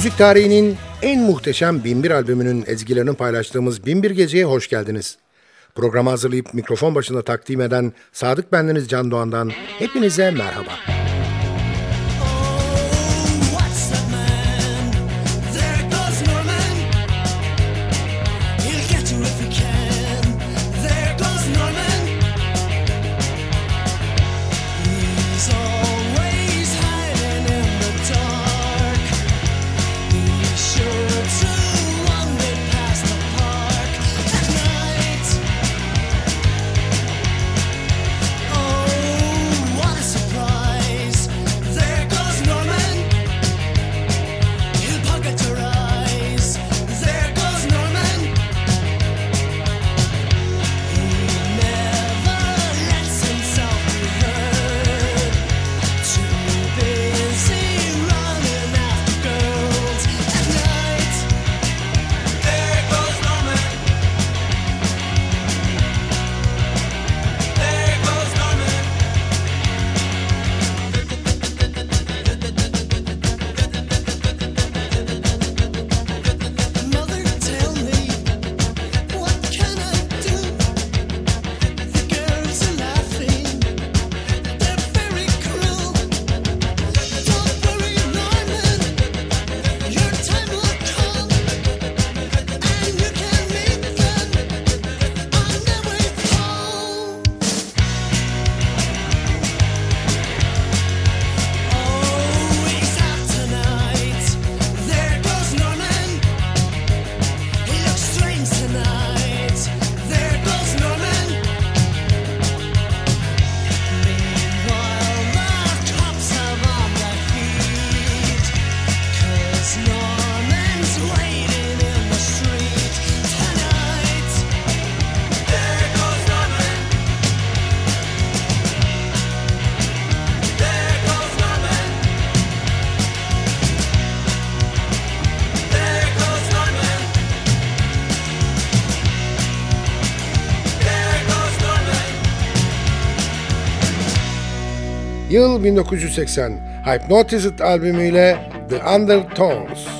Müzik tarihinin en muhteşem Binbir albümünün ezgilerini paylaştığımız Binbir Gece'ye hoş geldiniz. Programı hazırlayıp mikrofon başında takdim eden Sadık Bendeniz Can Doğan'dan hepinize merhaba. Merhaba. Yıl 1980. Hypnotized albümüyle The Undertones.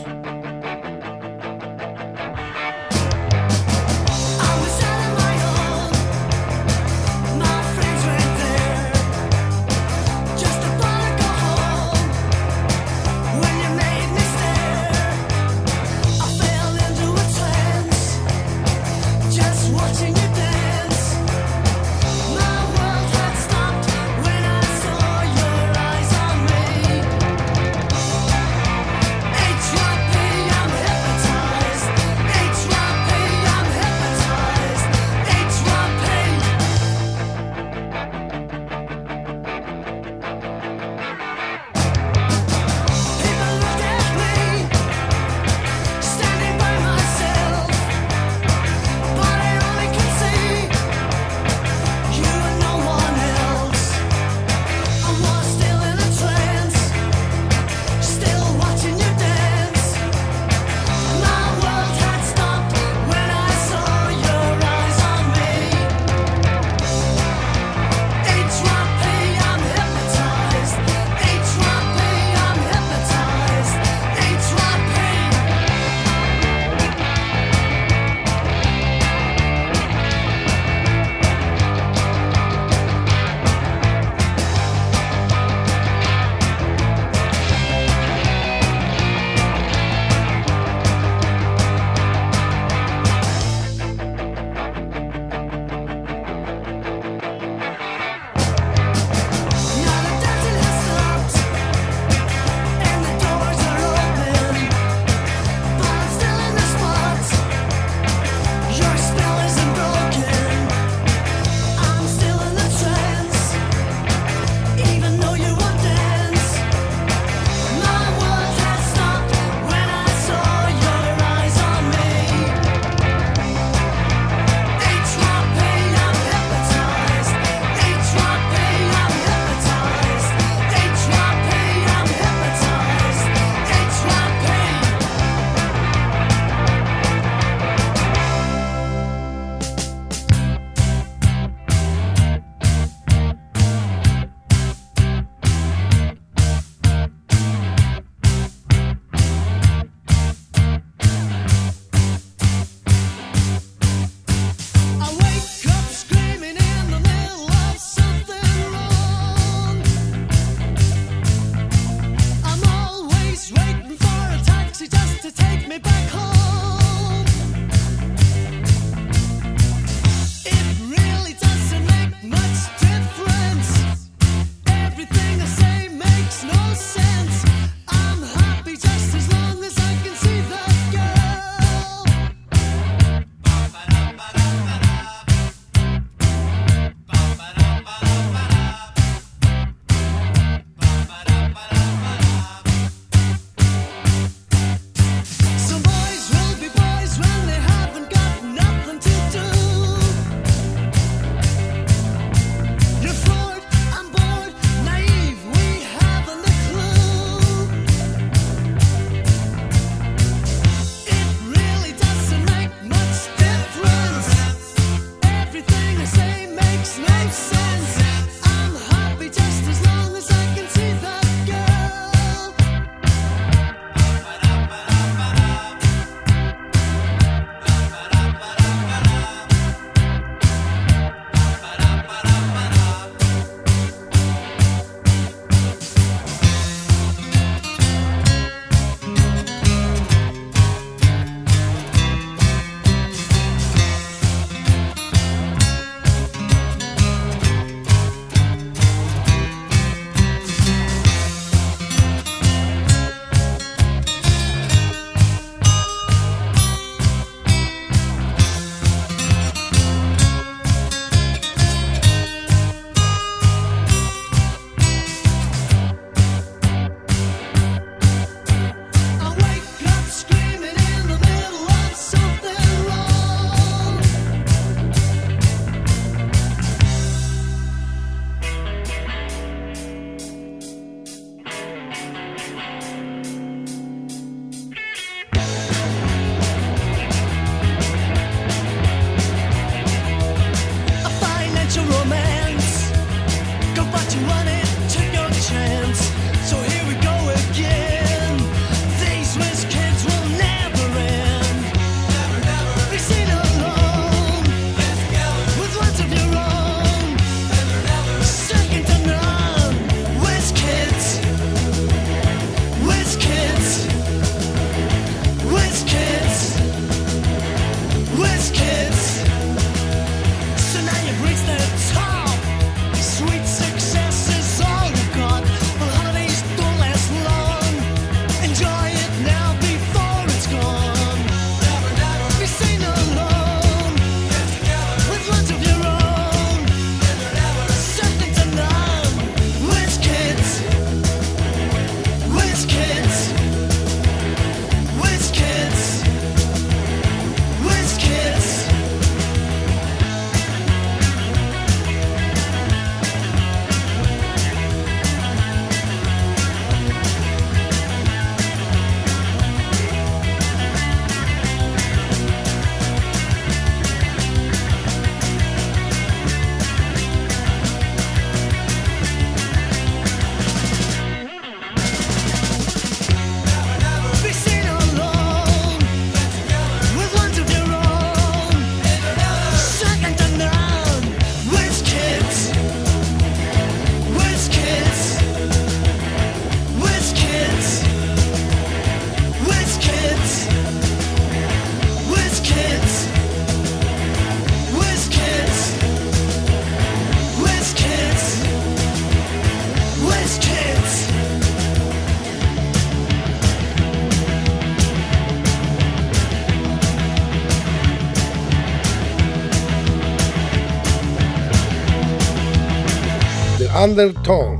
undertone.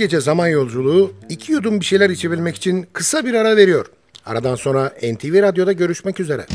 gece zaman yolculuğu iki yudum bir şeyler içebilmek için kısa bir ara veriyor. Aradan sonra NTV Radyo'da görüşmek üzere.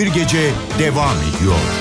bir gece devam ediyor.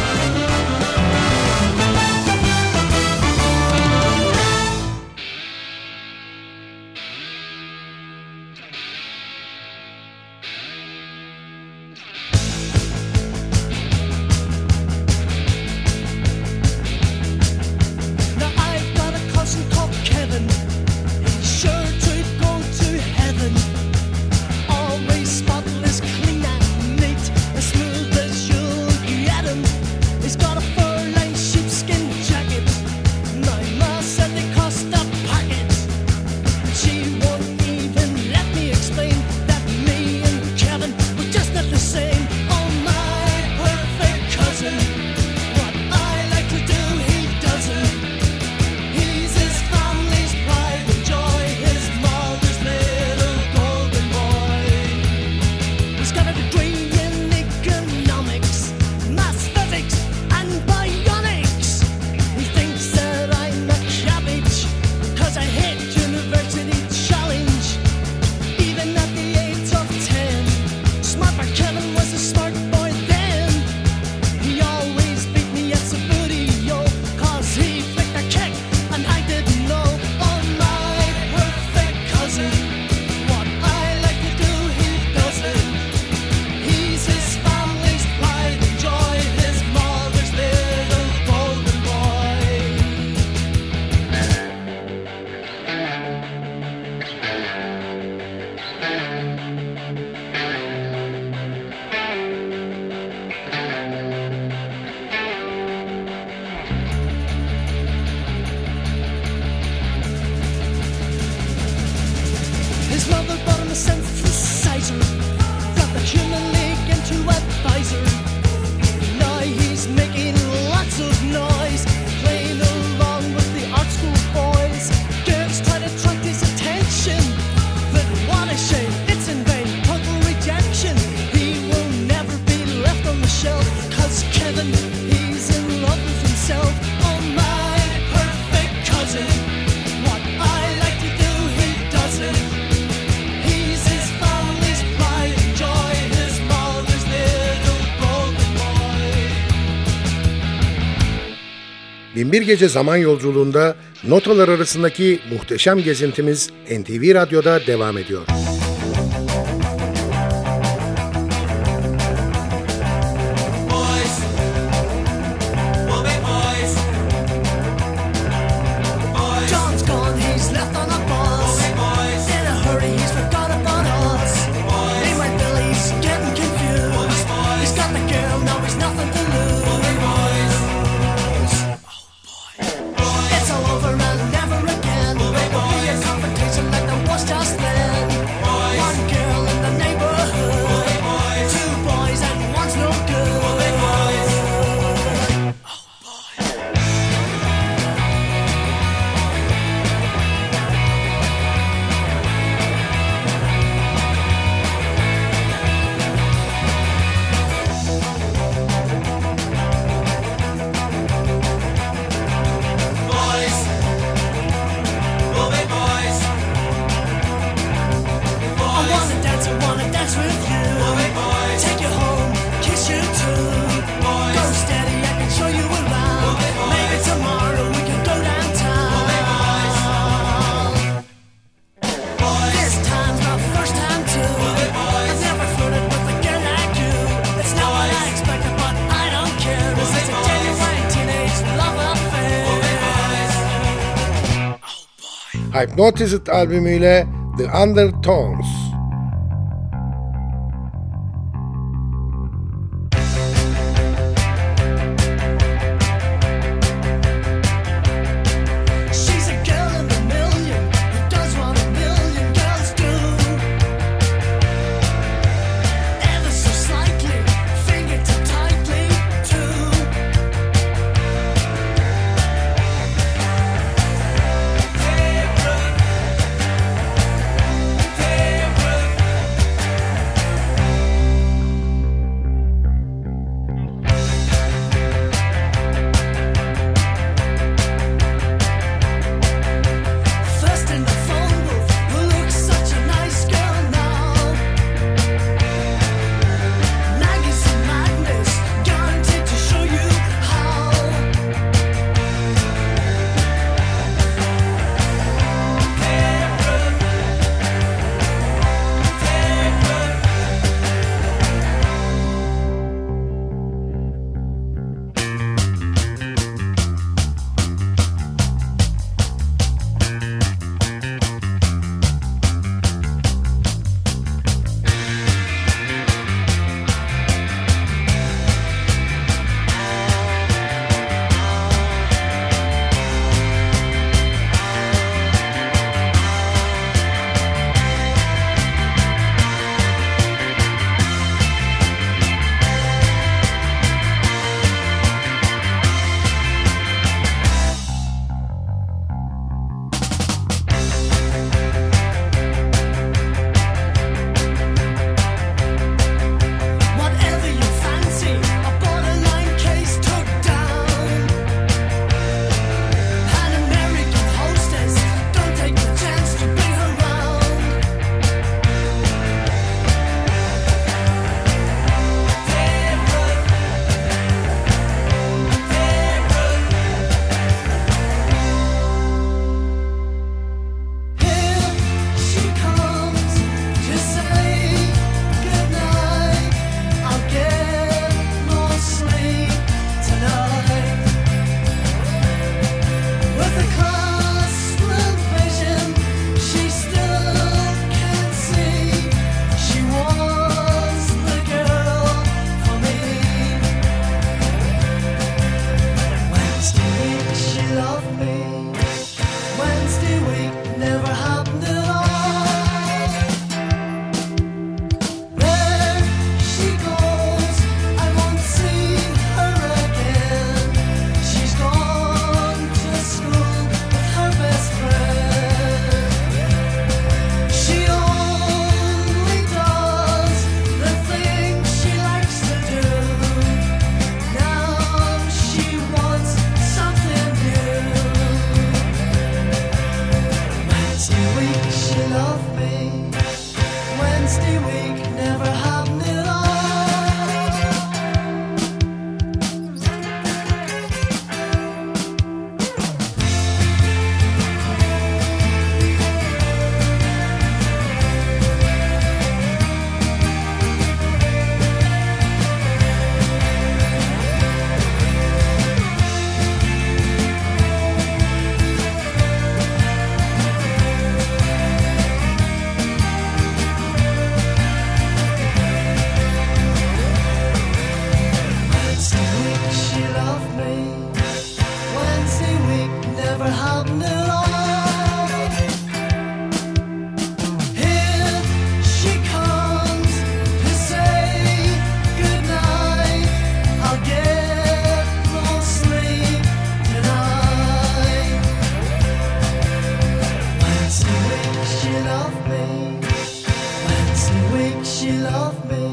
21 Gece Zaman Yolculuğunda notalar arasındaki muhteşem gezintimiz NTV Radyo'da devam ediyor. Hypnotized albümüyle The Undertones. She loved me.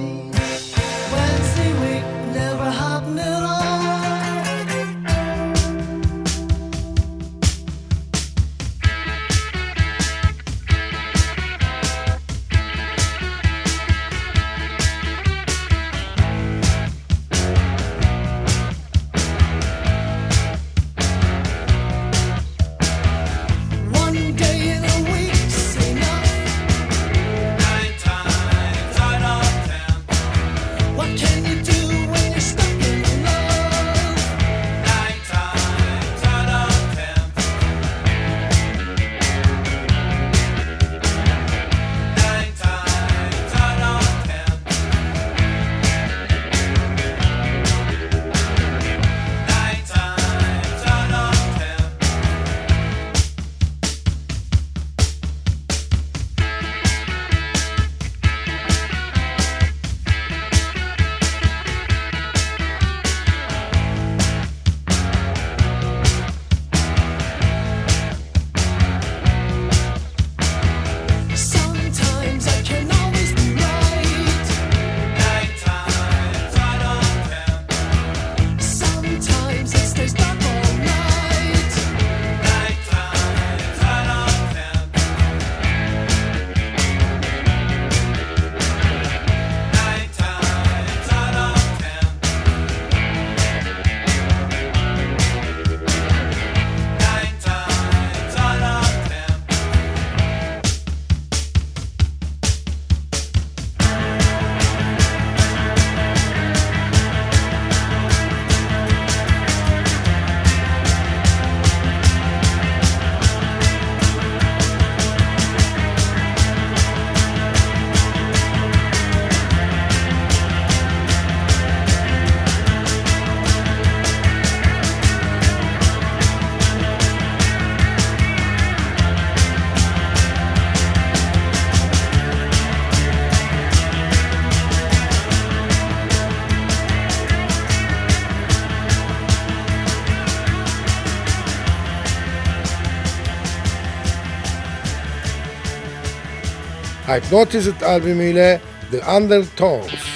Hypnotized albümüyle The Undertones.